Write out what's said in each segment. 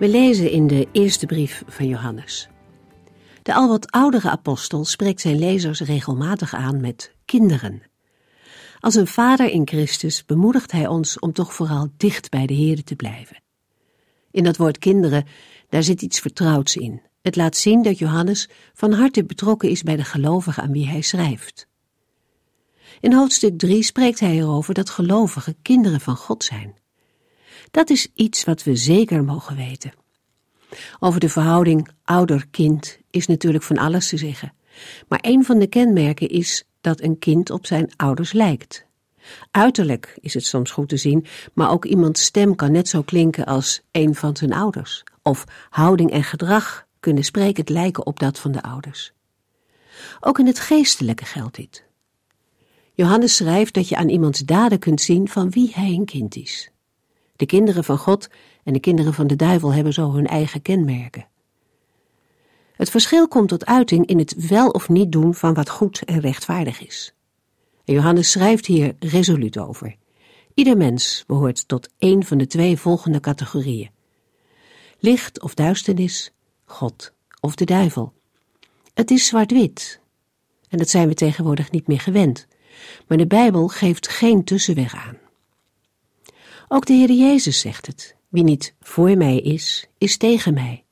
We lezen in de eerste brief van Johannes. De al wat oudere apostel spreekt zijn lezers regelmatig aan met kinderen. Als een vader in Christus bemoedigt hij ons om toch vooral dicht bij de Heer te blijven. In dat woord kinderen, daar zit iets vertrouwds in. Het laat zien dat Johannes van harte betrokken is bij de gelovigen aan wie hij schrijft. In hoofdstuk 3 spreekt hij erover dat gelovigen kinderen van God zijn. Dat is iets wat we zeker mogen weten. Over de verhouding ouder-kind is natuurlijk van alles te zeggen. Maar een van de kenmerken is dat een kind op zijn ouders lijkt. Uiterlijk is het soms goed te zien, maar ook iemands stem kan net zo klinken als een van zijn ouders. Of houding en gedrag kunnen sprekend lijken op dat van de ouders. Ook in het geestelijke geldt dit. Johannes schrijft dat je aan iemands daden kunt zien van wie hij een kind is. De kinderen van God en de kinderen van de duivel hebben zo hun eigen kenmerken. Het verschil komt tot uiting in het wel of niet doen van wat goed en rechtvaardig is. Johannes schrijft hier resoluut over. Ieder mens behoort tot één van de twee volgende categorieën: licht of duisternis, God of de duivel. Het is zwart-wit. En dat zijn we tegenwoordig niet meer gewend. Maar de Bijbel geeft geen tussenweg aan. Ook de Heer Jezus zegt het. Wie niet voor mij is, is tegen mij.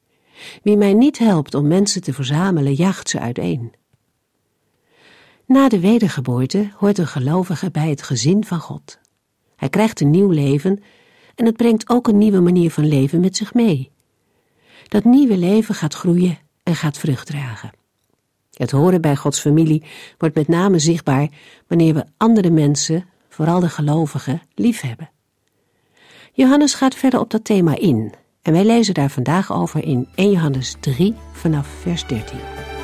Wie mij niet helpt om mensen te verzamelen, jaagt ze uiteen. Na de wedergeboorte hoort een gelovige bij het gezin van God. Hij krijgt een nieuw leven en het brengt ook een nieuwe manier van leven met zich mee. Dat nieuwe leven gaat groeien en gaat vrucht dragen. Het horen bij Gods familie wordt met name zichtbaar wanneer we andere mensen, vooral de gelovigen, liefhebben. Johannes gaat verder op dat thema in en wij lezen daar vandaag over in 1 Johannes 3 vanaf vers 13.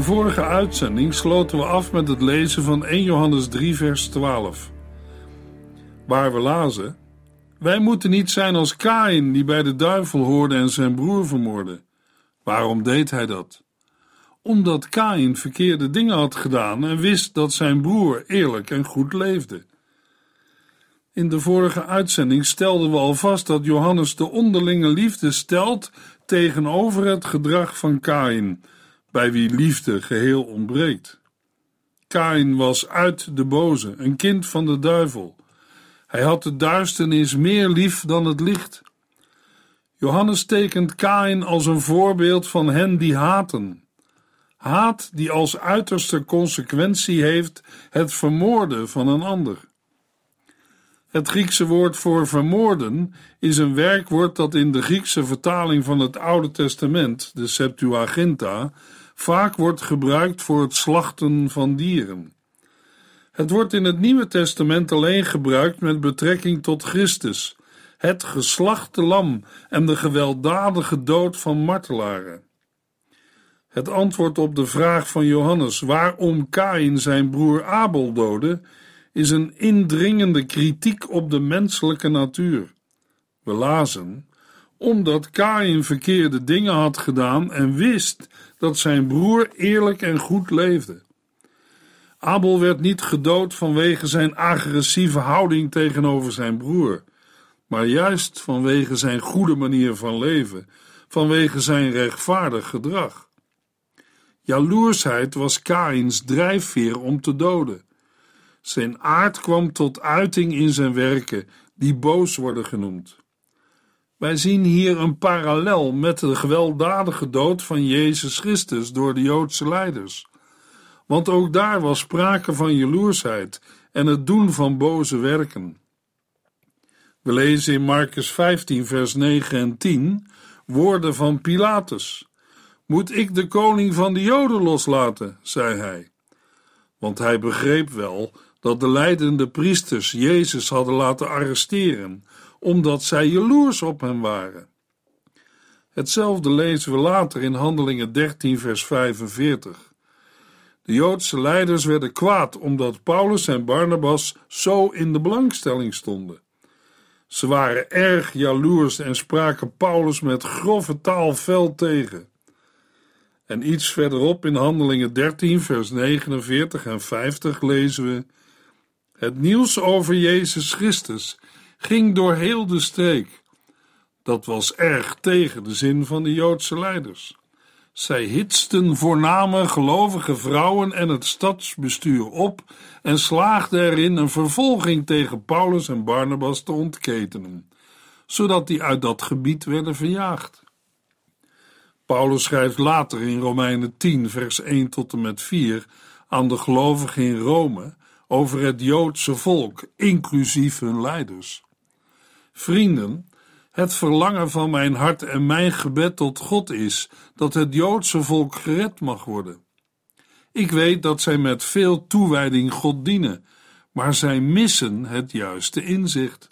De vorige uitzending sloten we af met het lezen van 1 Johannes 3, vers 12. Waar we lazen: Wij moeten niet zijn als Kain, die bij de duivel hoorde en zijn broer vermoordde. Waarom deed hij dat? Omdat Kain verkeerde dingen had gedaan en wist dat zijn broer eerlijk en goed leefde. In de vorige uitzending stelden we al vast dat Johannes de onderlinge liefde stelt tegenover het gedrag van Kain bij wie liefde geheel ontbreekt. Kain was uit de boze, een kind van de duivel. Hij had de duisternis meer lief dan het licht. Johannes tekent Kain als een voorbeeld van hen die haten. Haat die als uiterste consequentie heeft het vermoorden van een ander. Het Griekse woord voor vermoorden is een werkwoord dat in de Griekse vertaling van het Oude Testament, de Septuaginta, vaak wordt gebruikt voor het slachten van dieren. Het wordt in het Nieuwe Testament alleen gebruikt met betrekking tot Christus, het geslachte lam en de gewelddadige dood van martelaren. Het antwoord op de vraag van Johannes waarom Kain zijn broer Abel doodde, is een indringende kritiek op de menselijke natuur. We lazen omdat Kain verkeerde dingen had gedaan en wist dat zijn broer eerlijk en goed leefde. Abel werd niet gedood vanwege zijn agressieve houding tegenover zijn broer, maar juist vanwege zijn goede manier van leven, vanwege zijn rechtvaardig gedrag. Jaloersheid was Kaïns drijfveer om te doden. Zijn aard kwam tot uiting in zijn werken, die boos worden genoemd. Wij zien hier een parallel met de gewelddadige dood van Jezus Christus door de Joodse leiders. Want ook daar was sprake van jaloersheid en het doen van boze werken. We lezen in Marcus 15, vers 9 en 10 woorden van Pilatus. Moet ik de koning van de Joden loslaten? zei hij. Want hij begreep wel dat de leidende priesters Jezus hadden laten arresteren, omdat zij jaloers op hem waren. Hetzelfde lezen we later in Handelingen 13, vers 45. De Joodse leiders werden kwaad omdat Paulus en Barnabas zo in de belangstelling stonden. Ze waren erg jaloers en spraken Paulus met grove taal fel tegen. En iets verderop in Handelingen 13, vers 49 en 50 lezen we: Het nieuws over Jezus Christus ging door heel de streek. Dat was erg tegen de zin van de Joodse leiders. Zij hitsten voorname gelovige vrouwen en het stadsbestuur op en slaagden erin een vervolging tegen Paulus en Barnabas te ontketenen, zodat die uit dat gebied werden verjaagd. Paulus schrijft later in Romeinen 10, vers 1 tot en met 4 aan de gelovigen in Rome over het Joodse volk, inclusief hun leiders. Vrienden, het verlangen van mijn hart en mijn gebed tot God is dat het Joodse volk gered mag worden. Ik weet dat zij met veel toewijding God dienen, maar zij missen het juiste inzicht.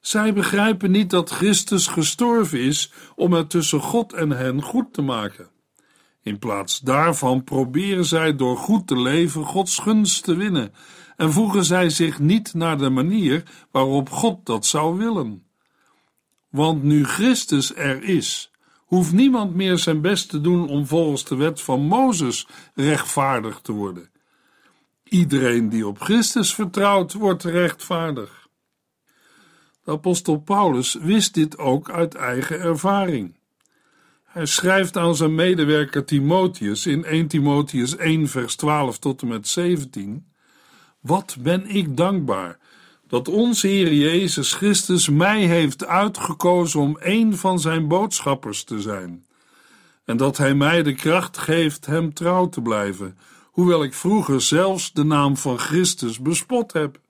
Zij begrijpen niet dat Christus gestorven is om het tussen God en hen goed te maken. In plaats daarvan proberen zij door goed te leven Gods gunst te winnen en voegen zij zich niet naar de manier waarop God dat zou willen. Want nu Christus er is, hoeft niemand meer zijn best te doen om volgens de wet van Mozes rechtvaardig te worden. Iedereen die op Christus vertrouwt, wordt rechtvaardig. De apostel Paulus wist dit ook uit eigen ervaring. Hij schrijft aan zijn medewerker Timotheus in 1 Timotheus 1 vers 12 tot en met 17 Wat ben ik dankbaar dat onze Heer Jezus Christus mij heeft uitgekozen om een van zijn boodschappers te zijn, en dat Hij mij de kracht geeft hem trouw te blijven, hoewel ik vroeger zelfs de naam van Christus bespot heb.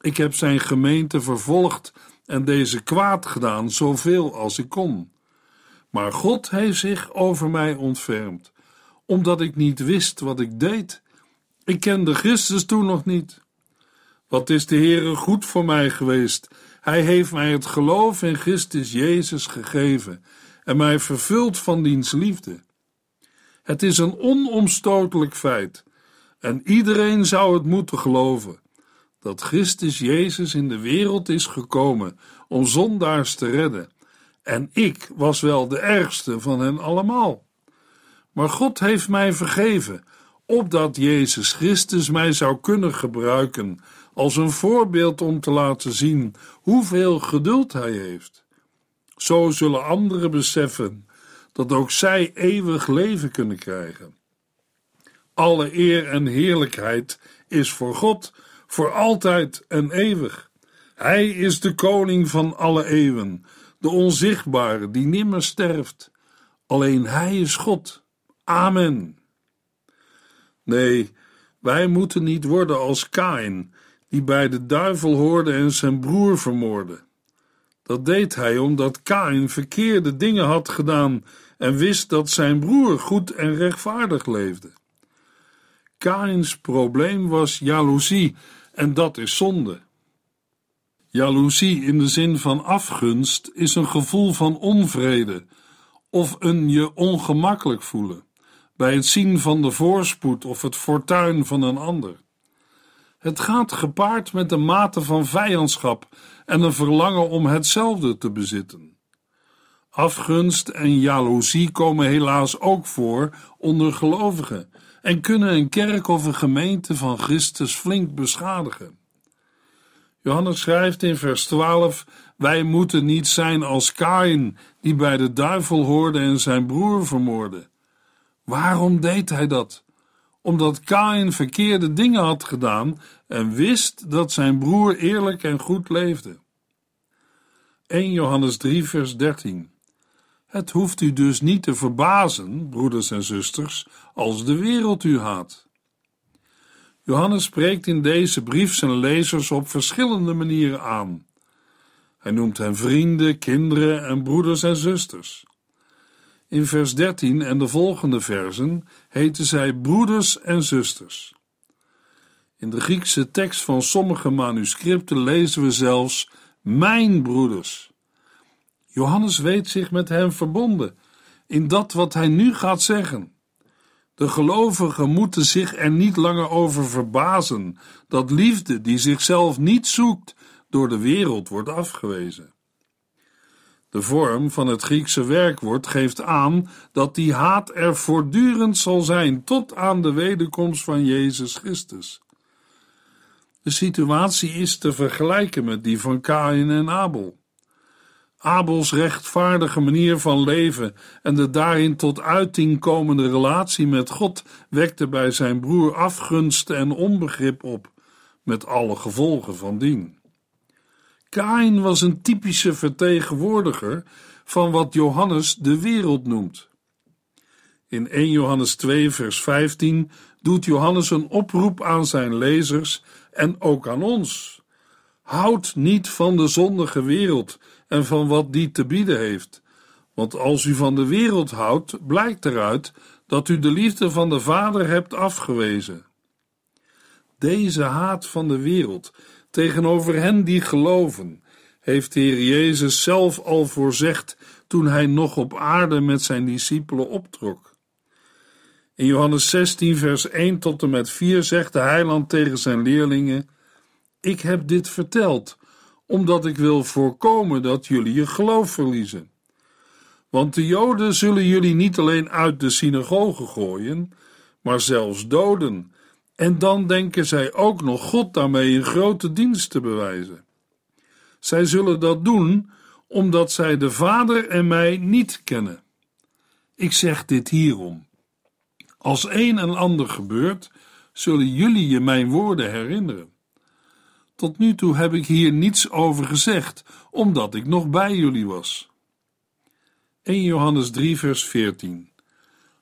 Ik heb zijn gemeente vervolgd en deze kwaad gedaan, zoveel als ik kon. Maar God heeft zich over mij ontfermd, omdat ik niet wist wat ik deed. Ik kende Christus toen nog niet. Wat is de Heere goed voor mij geweest? Hij heeft mij het geloof in Christus Jezus gegeven en mij vervuld van diens liefde. Het is een onomstotelijk feit en iedereen zou het moeten geloven dat Christus Jezus in de wereld is gekomen om zondaars te redden. En ik was wel de ergste van hen allemaal. Maar God heeft mij vergeven, opdat Jezus Christus mij zou kunnen gebruiken als een voorbeeld om te laten zien hoeveel geduld hij heeft. Zo zullen anderen beseffen dat ook zij eeuwig leven kunnen krijgen. Alle eer en heerlijkheid is voor God, voor altijd en eeuwig. Hij is de koning van alle eeuwen, de onzichtbare die nimmer sterft. Alleen Hij is God. Amen. Nee, wij moeten niet worden als Kain, die bij de duivel hoorde en zijn broer vermoordde. Dat deed hij omdat Kain verkeerde dingen had gedaan en wist dat zijn broer goed en rechtvaardig leefde. Kains probleem was jaloezie en dat is zonde. Jaloezie in de zin van afgunst is een gevoel van onvrede of een je ongemakkelijk voelen bij het zien van de voorspoed of het fortuin van een ander. Het gaat gepaard met een mate van vijandschap en een verlangen om hetzelfde te bezitten. Afgunst en jaloezie komen helaas ook voor onder gelovigen en kunnen een kerk of een gemeente van Christus flink beschadigen. Johannes schrijft in vers 12: Wij moeten niet zijn als Kain, die bij de duivel hoorde en zijn broer vermoordde. Waarom deed hij dat? Omdat Kain verkeerde dingen had gedaan en wist dat zijn broer eerlijk en goed leefde. 1 Johannes 3, vers 13. Het hoeft u dus niet te verbazen, broeders en zusters, als de wereld u haat. Johannes spreekt in deze brief zijn lezers op verschillende manieren aan. Hij noemt hen vrienden, kinderen en broeders en zusters. In vers 13 en de volgende versen heten zij broeders en zusters. In de Griekse tekst van sommige manuscripten lezen we zelfs mijn broeders. Johannes weet zich met hen verbonden in dat wat hij nu gaat zeggen. De gelovigen moeten zich er niet langer over verbazen dat liefde die zichzelf niet zoekt door de wereld wordt afgewezen. De vorm van het Griekse werkwoord geeft aan dat die haat er voortdurend zal zijn tot aan de wederkomst van Jezus Christus. De situatie is te vergelijken met die van Kain en Abel. Abels rechtvaardige manier van leven en de daarin tot uiting komende relatie met God wekte bij zijn broer afgunst en onbegrip op, met alle gevolgen van dien. Kain was een typische vertegenwoordiger van wat Johannes de wereld noemt. In 1 Johannes 2, vers 15 doet Johannes een oproep aan zijn lezers en ook aan ons. Houd niet van de zondige wereld en van wat die te bieden heeft. Want als u van de wereld houdt, blijkt eruit dat u de liefde van de Vader hebt afgewezen. Deze haat van de wereld tegenover hen die geloven, heeft de Heer Jezus zelf al voorzegd toen hij nog op aarde met zijn discipelen optrok. In Johannes 16, vers 1 tot en met 4 zegt de heiland tegen zijn leerlingen: Ik heb dit verteld, omdat ik wil voorkomen dat jullie je geloof verliezen. Want de Joden zullen jullie niet alleen uit de synagoge gooien, maar zelfs doden. En dan denken zij ook nog God daarmee een grote dienst te bewijzen. Zij zullen dat doen omdat zij de Vader en mij niet kennen. Ik zeg dit hierom. Als een en ander gebeurt, zullen jullie je mijn woorden herinneren. Tot nu toe heb ik hier niets over gezegd, omdat ik nog bij jullie was. 1 Johannes 3, vers 14.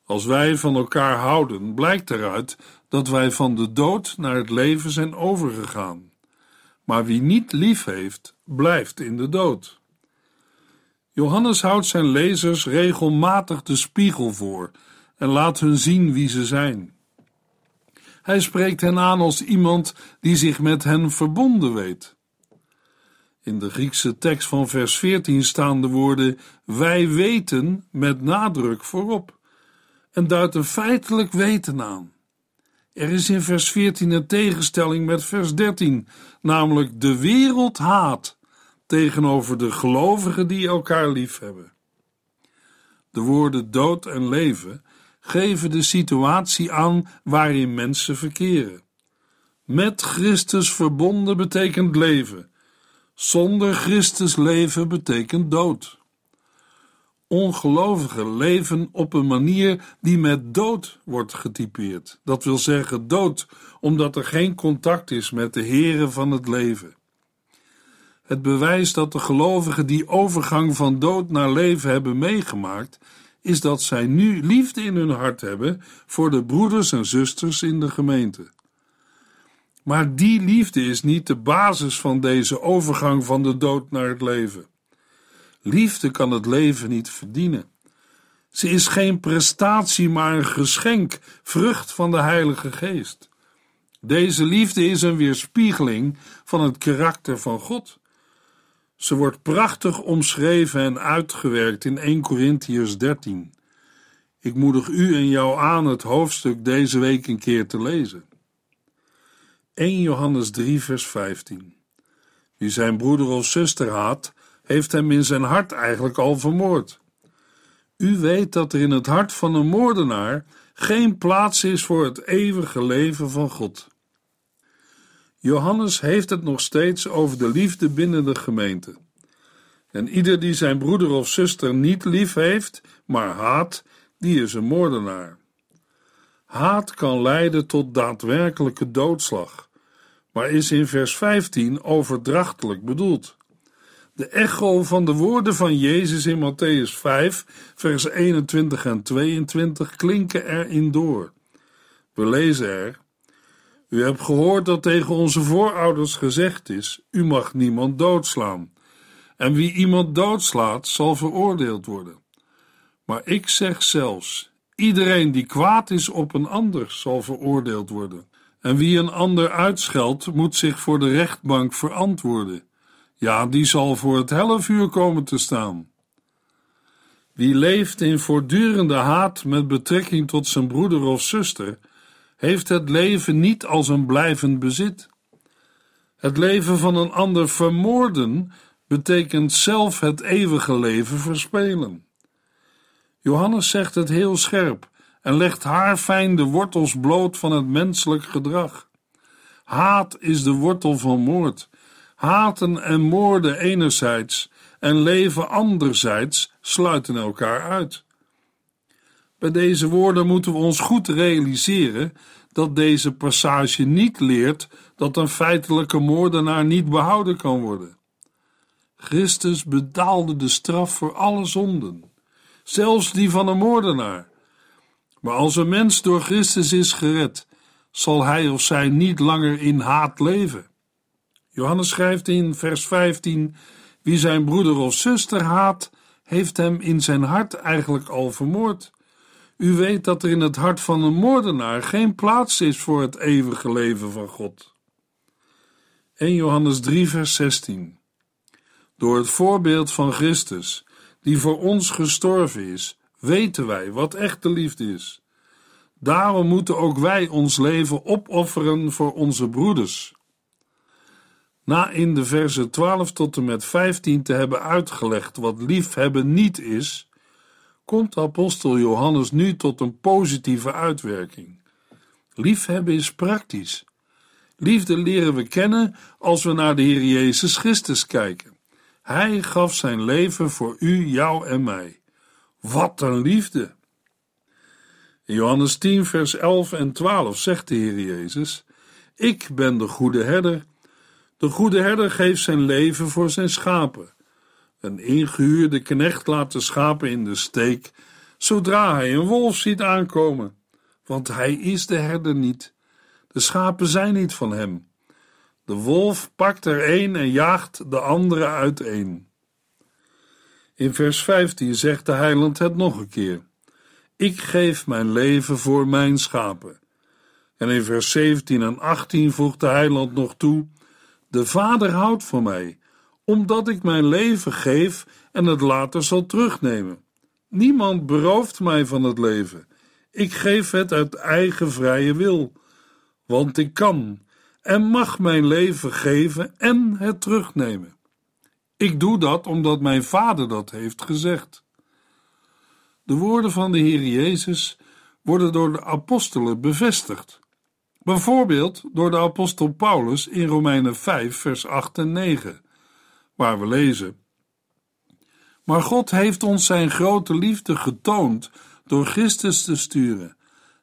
Als wij van elkaar houden, blijkt eruit dat wij van de dood naar het leven zijn overgegaan. Maar wie niet lief heeft, blijft in de dood. Johannes houdt zijn lezers regelmatig de spiegel voor en laat hun zien wie ze zijn. Hij spreekt hen aan als iemand die zich met hen verbonden weet. In de Griekse tekst van vers 14 staan de woorden wij weten met nadruk voorop en duidt een feitelijk weten aan. Er is in vers 14 een tegenstelling met vers 13, namelijk de wereld haat tegenover de gelovigen die elkaar lief hebben. De woorden dood en leven geven de situatie aan waarin mensen verkeren. Met Christus verbonden betekent leven. Zonder Christus leven betekent dood. Ongelovigen leven op een manier die met dood wordt getypeerd. Dat wil zeggen dood, omdat er geen contact is met de Heren van het leven. Het bewijs dat de gelovigen die overgang van dood naar leven hebben meegemaakt, is dat zij nu liefde in hun hart hebben voor de broeders en zusters in de gemeente. Maar die liefde is niet de basis van deze overgang van de dood naar het leven. Liefde kan het leven niet verdienen. Ze is geen prestatie, maar een geschenk, vrucht van de Heilige Geest. Deze liefde is een weerspiegeling van het karakter van God. Ze wordt prachtig omschreven en uitgewerkt in 1 Corinthians 13. Ik moedig u en jou aan het hoofdstuk deze week een keer te lezen. 1 Johannes 3, vers 15. Wie zijn broeder of zuster haat, heeft hem in zijn hart eigenlijk al vermoord. U weet dat er in het hart van een moordenaar geen plaats is voor het eeuwige leven van God. Johannes heeft het nog steeds over de liefde binnen de gemeente. En ieder die zijn broeder of zuster niet lief heeft, maar haat, die is een moordenaar. Haat kan leiden tot daadwerkelijke doodslag, maar is in vers 15 overdrachtelijk bedoeld. De echo van de woorden van Jezus in Matthäus 5, vers 21 en 22 klinken erin door. We lezen er: U hebt gehoord dat tegen onze voorouders gezegd is: U mag niemand doodslaan. En wie iemand doodslaat, zal veroordeeld worden. Maar ik zeg zelfs: Iedereen die kwaad is op een ander, zal veroordeeld worden. En wie een ander uitscheldt, moet zich voor de rechtbank verantwoorden. Ja, die zal voor het hellevuur komen te staan. Wie leeft in voortdurende haat met betrekking tot zijn broeder of zuster, heeft het leven niet als een blijvend bezit. Het leven van een ander vermoorden betekent zelf het eeuwige leven verspelen. Johannes zegt het heel scherp en legt haarfijn de wortels bloot van het menselijk gedrag. Haat is de wortel van moord. Haten en moorden enerzijds en leven anderzijds sluiten elkaar uit. Bij deze woorden moeten we ons goed realiseren dat deze passage niet leert dat een feitelijke moordenaar niet behouden kan worden. Christus betaalde de straf voor alle zonden, zelfs die van een moordenaar. Maar als een mens door Christus is gered, zal hij of zij niet langer in haat leven. Johannes schrijft in vers 15: Wie zijn broeder of zuster haat, heeft hem in zijn hart eigenlijk al vermoord. U weet dat er in het hart van een moordenaar geen plaats is voor het eeuwige leven van God. 1 Johannes 3, vers 16. Door het voorbeeld van Christus, die voor ons gestorven is, weten wij wat echte liefde is. Daarom moeten ook wij ons leven opofferen voor onze broeders. Na in de versen 12 tot en met 15 te hebben uitgelegd wat liefhebben niet is, komt apostel Johannes nu tot een positieve uitwerking. Liefhebben is praktisch. Liefde leren we kennen als we naar de Heer Jezus Christus kijken. Hij gaf zijn leven voor u, jou en mij. Wat een liefde! In Johannes 10, vers 11 en 12 zegt de Heer Jezus: Ik ben de goede herder. De goede herder geeft zijn leven voor zijn schapen. Een ingehuurde knecht laat de schapen in de steek zodra hij een wolf ziet aankomen, want hij is de herder niet. De schapen zijn niet van hem. De wolf pakt er een en jaagt de andere uiteen. In vers 15 zegt de heiland het nog een keer. Ik geef mijn leven voor mijn schapen. En in vers 17 en 18 voegt de heiland nog toe: De Vader houdt van mij, omdat ik mijn leven geef en het later zal terugnemen. Niemand berooft mij van het leven. Ik geef het uit eigen vrije wil, want ik kan en mag mijn leven geven en het terugnemen. Ik doe dat omdat mijn vader dat heeft gezegd. De woorden van de Heer Jezus worden door de apostelen bevestigd. Bijvoorbeeld door de apostel Paulus in Romeinen 5, vers 8 en 9, waar we lezen: Maar God heeft ons zijn grote liefde getoond door Christus te sturen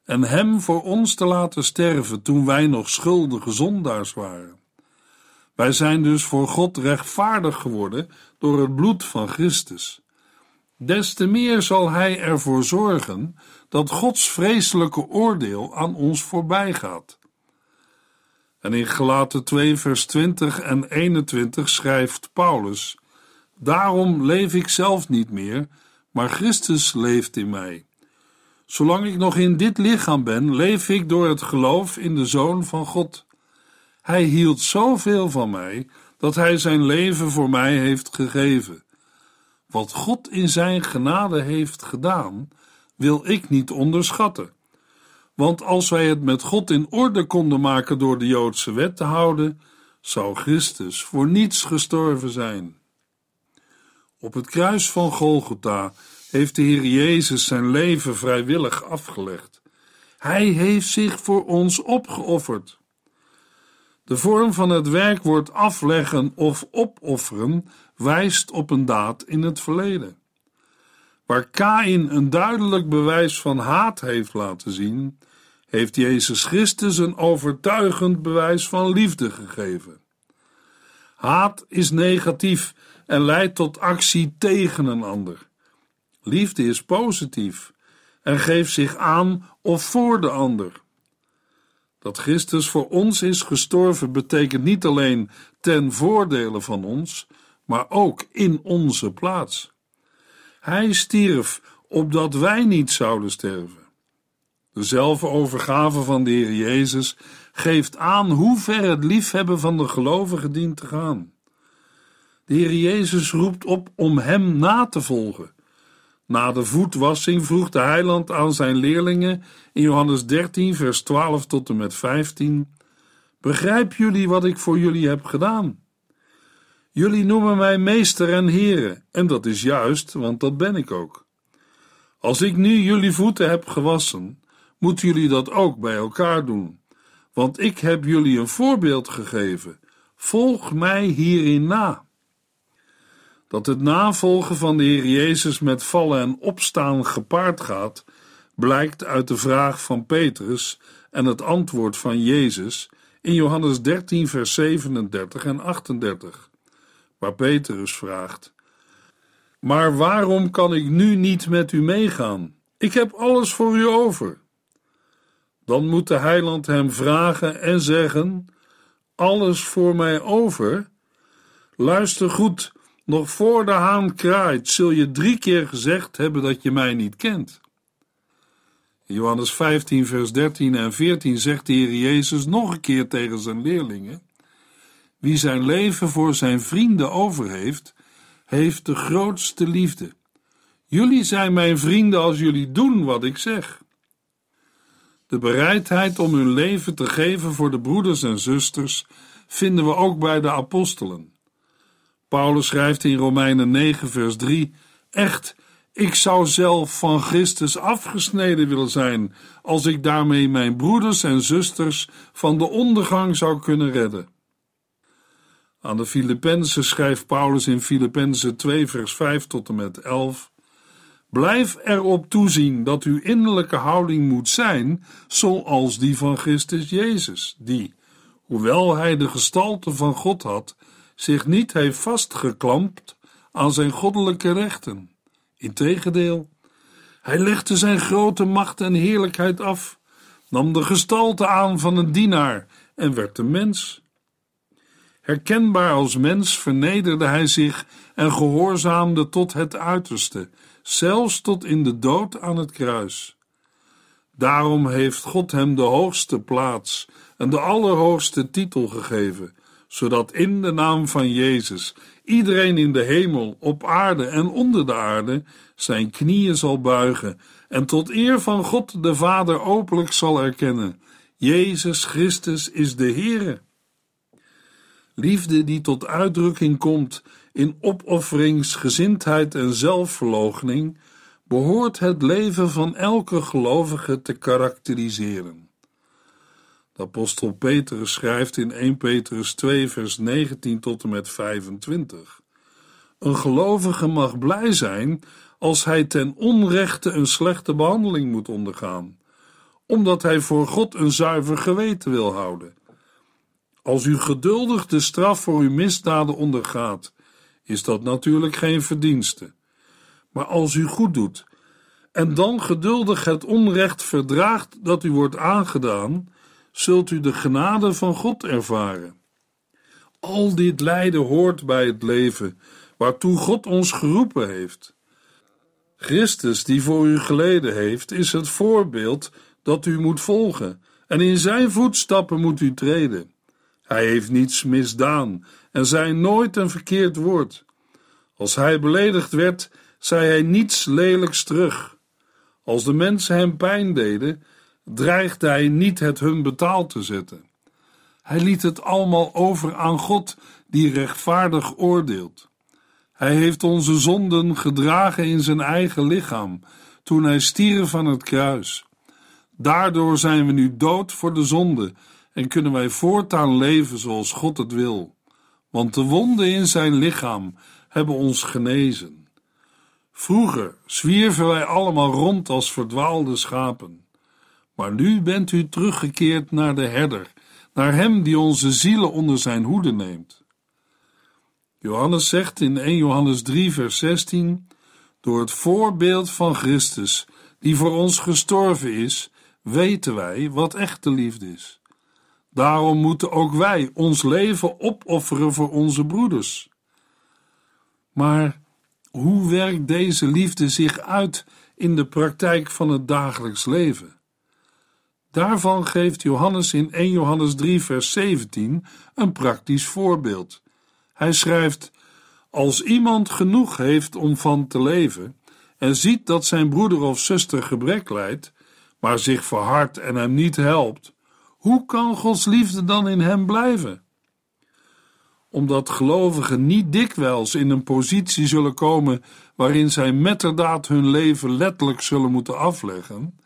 en Hem voor ons te laten sterven toen wij nog schuldige zondaars waren. Wij zijn dus voor God rechtvaardig geworden door het bloed van Christus. Des te meer zal Hij ervoor zorgen dat Gods vreselijke oordeel aan ons voorbij gaat. En in Gelaten 2 vers 20 en 21 schrijft Paulus: Daarom leef ik zelf niet meer, maar Christus leeft in mij. Zolang ik nog in dit lichaam ben, leef ik door het geloof in de Zoon van God. Hij hield zoveel van mij dat hij zijn leven voor mij heeft gegeven. Wat God in zijn genade heeft gedaan, wil ik niet onderschatten. Want als wij het met God in orde konden maken door de Joodse wet te houden, zou Christus voor niets gestorven zijn. Op het kruis van Golgotha heeft de Heer Jezus zijn leven vrijwillig afgelegd. Hij heeft zich voor ons opgeofferd. De vorm van het werkwoord afleggen of opofferen wijst op een daad in het verleden. Waar Kain een duidelijk bewijs van haat heeft laten zien, heeft Jezus Christus een overtuigend bewijs van liefde gegeven. Haat is negatief en leidt tot actie tegen een ander. Liefde is positief en geeft zich aan of voor de ander. Dat Christus voor ons is gestorven betekent niet alleen ten voordele van ons, maar ook in onze plaats. Hij stierf opdat wij niet zouden sterven. De zelfovergave van de Heer Jezus geeft aan hoe ver het liefhebben van de gelovigen dient te gaan. De Heer Jezus roept op om Hem na te volgen. Na de voetwassing vroeg de heiland aan zijn leerlingen in Johannes 13, vers 12 tot en met 15: Begrijp jullie wat ik voor jullie heb gedaan? Jullie noemen mij meester en heren, en dat is juist, want dat ben ik ook. Als ik nu jullie voeten heb gewassen, moeten jullie dat ook bij elkaar doen, want ik heb jullie een voorbeeld gegeven. Volg mij hierin na. Dat het navolgen van de Heer Jezus met vallen en opstaan gepaard gaat, blijkt uit de vraag van Petrus en het antwoord van Jezus in Johannes 13, vers 37 en 38, waar Petrus vraagt: Maar waarom kan ik nu niet met u meegaan? Ik heb alles voor u over. Dan moet de heiland hem vragen en zeggen: Alles voor mij over? Luister goed nog voor de haan kraait, zul je drie keer gezegd hebben dat je mij niet kent. Johannes 15, vers 13 en 14 zegt de Heer Jezus nog een keer tegen zijn leerlingen: Wie zijn leven voor zijn vrienden over heeft, heeft de grootste liefde. Jullie zijn mijn vrienden als jullie doen wat ik zeg. De bereidheid om hun leven te geven voor de broeders en zusters vinden we ook bij de apostelen. Paulus schrijft in Romeinen 9, vers 3: Echt, ik zou zelf van Christus afgesneden willen zijn, als ik daarmee mijn broeders en zusters van de ondergang zou kunnen redden. Aan de Filippenzen schrijft Paulus in Filippenzen 2, vers 5 tot en met 11: Blijf erop toezien dat uw innerlijke houding moet zijn zoals die van Christus Jezus, die, hoewel hij de gestalte van God had, zich niet heeft vastgeklampt aan zijn goddelijke rechten. Integendeel, hij legde zijn grote macht en heerlijkheid af, nam de gestalte aan van een dienaar en werd een mens. Herkenbaar als mens vernederde hij zich en gehoorzaamde tot het uiterste, zelfs tot in de dood aan het kruis. Daarom heeft God hem de hoogste plaats en de allerhoogste titel gegeven, zodat in de naam van Jezus iedereen in de hemel, op aarde en onder de aarde zijn knieën zal buigen en tot eer van God de Vader openlijk zal erkennen: Jezus Christus is de Heere. Liefde die tot uitdrukking komt in opofferingsgezindheid en zelfverloochening, behoort het leven van elke gelovige te karakteriseren. De apostel Petrus schrijft in 1 Petrus 2, vers 19 tot en met 25. Een gelovige mag blij zijn als hij ten onrechte een slechte behandeling moet ondergaan, omdat hij voor God een zuiver geweten wil houden. Als u geduldig de straf voor uw misdaden ondergaat, is dat natuurlijk geen verdienste. Maar als u goed doet en dan geduldig het onrecht verdraagt dat u wordt aangedaan, zult u de genade van God ervaren. Al dit lijden hoort bij het leven waartoe God ons geroepen heeft. Christus, die voor u geleden heeft, is het voorbeeld dat u moet volgen, en in zijn voetstappen moet u treden. Hij heeft niets misdaan en zei nooit een verkeerd woord. Als hij beledigd werd, zei hij niets lelijks terug. Als de mensen hem pijn deden, dreigde hij niet het hun betaald te zetten. Hij liet het allemaal over aan God, die rechtvaardig oordeelt. Hij heeft onze zonden gedragen in zijn eigen lichaam toen hij stierf van het kruis. Daardoor zijn we nu dood voor de zonde en kunnen wij voortaan leven zoals God het wil, want de wonden in zijn lichaam hebben ons genezen. Vroeger zwierven wij allemaal rond als verdwaalde schapen. Maar nu bent u teruggekeerd naar de herder, naar hem die onze zielen onder zijn hoede neemt. Johannes zegt in 1 Johannes 3, vers 16: Door het voorbeeld van Christus, die voor ons gestorven is, weten wij wat echte liefde is. Daarom moeten ook wij ons leven opofferen voor onze broeders. Maar hoe werkt deze liefde zich uit in de praktijk van het dagelijks leven? Daarvan geeft Johannes in 1 Johannes 3, vers 17 een praktisch voorbeeld. Hij schrijft: Als iemand genoeg heeft om van te leven en ziet dat zijn broeder of zuster gebrek lijdt, maar zich verhardt en hem niet helpt, hoe kan Gods liefde dan in hem blijven? Omdat gelovigen niet dikwijls in een positie zullen komen waarin zij metterdaad hun leven letterlijk zullen moeten afleggen,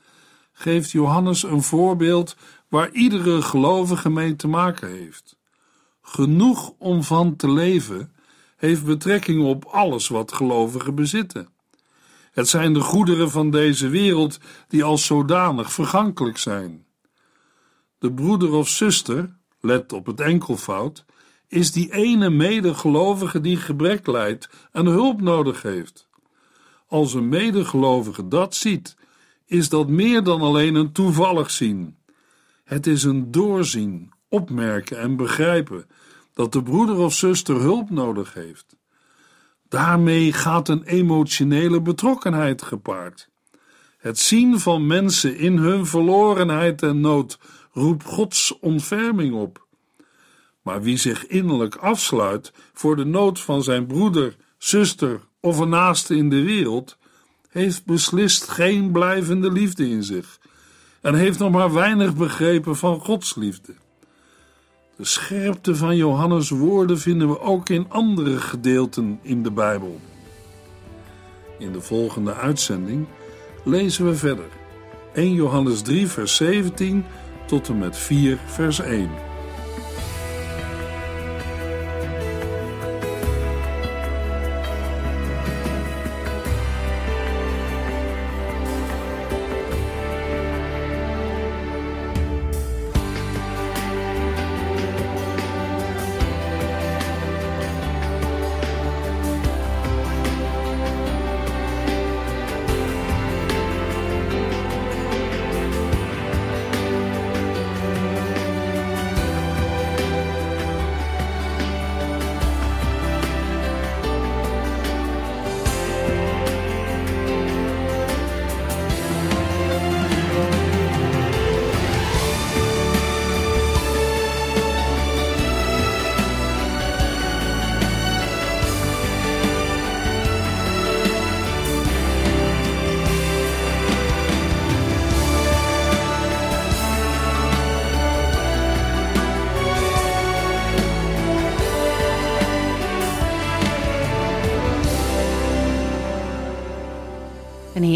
geeft Johannes een voorbeeld waar iedere gelovige mee te maken heeft. Genoeg om van te leven heeft betrekking op alles wat gelovigen bezitten. Het zijn de goederen van deze wereld die als zodanig vergankelijk zijn. De broeder of zuster, let op het enkelvoud, is die ene medegelovige die gebrek lijdt en hulp nodig heeft. Als een medegelovige dat ziet, is dat meer dan alleen een toevallig zien. Het is een doorzien, opmerken en begrijpen dat de broeder of zuster hulp nodig heeft. Daarmee gaat een emotionele betrokkenheid gepaard. Het zien van mensen in hun verlorenheid en nood roept Gods ontferming op. Maar wie zich innerlijk afsluit voor de nood van zijn broeder, zuster of een naaste in de wereld, heeft beslist geen blijvende liefde in zich en heeft nog maar weinig begrepen van Gods liefde. De scherpte van Johannes' woorden vinden we ook in andere gedeelten in de Bijbel. In de volgende uitzending lezen we verder 1 Johannes 3, vers 17 tot en met 4, vers 1.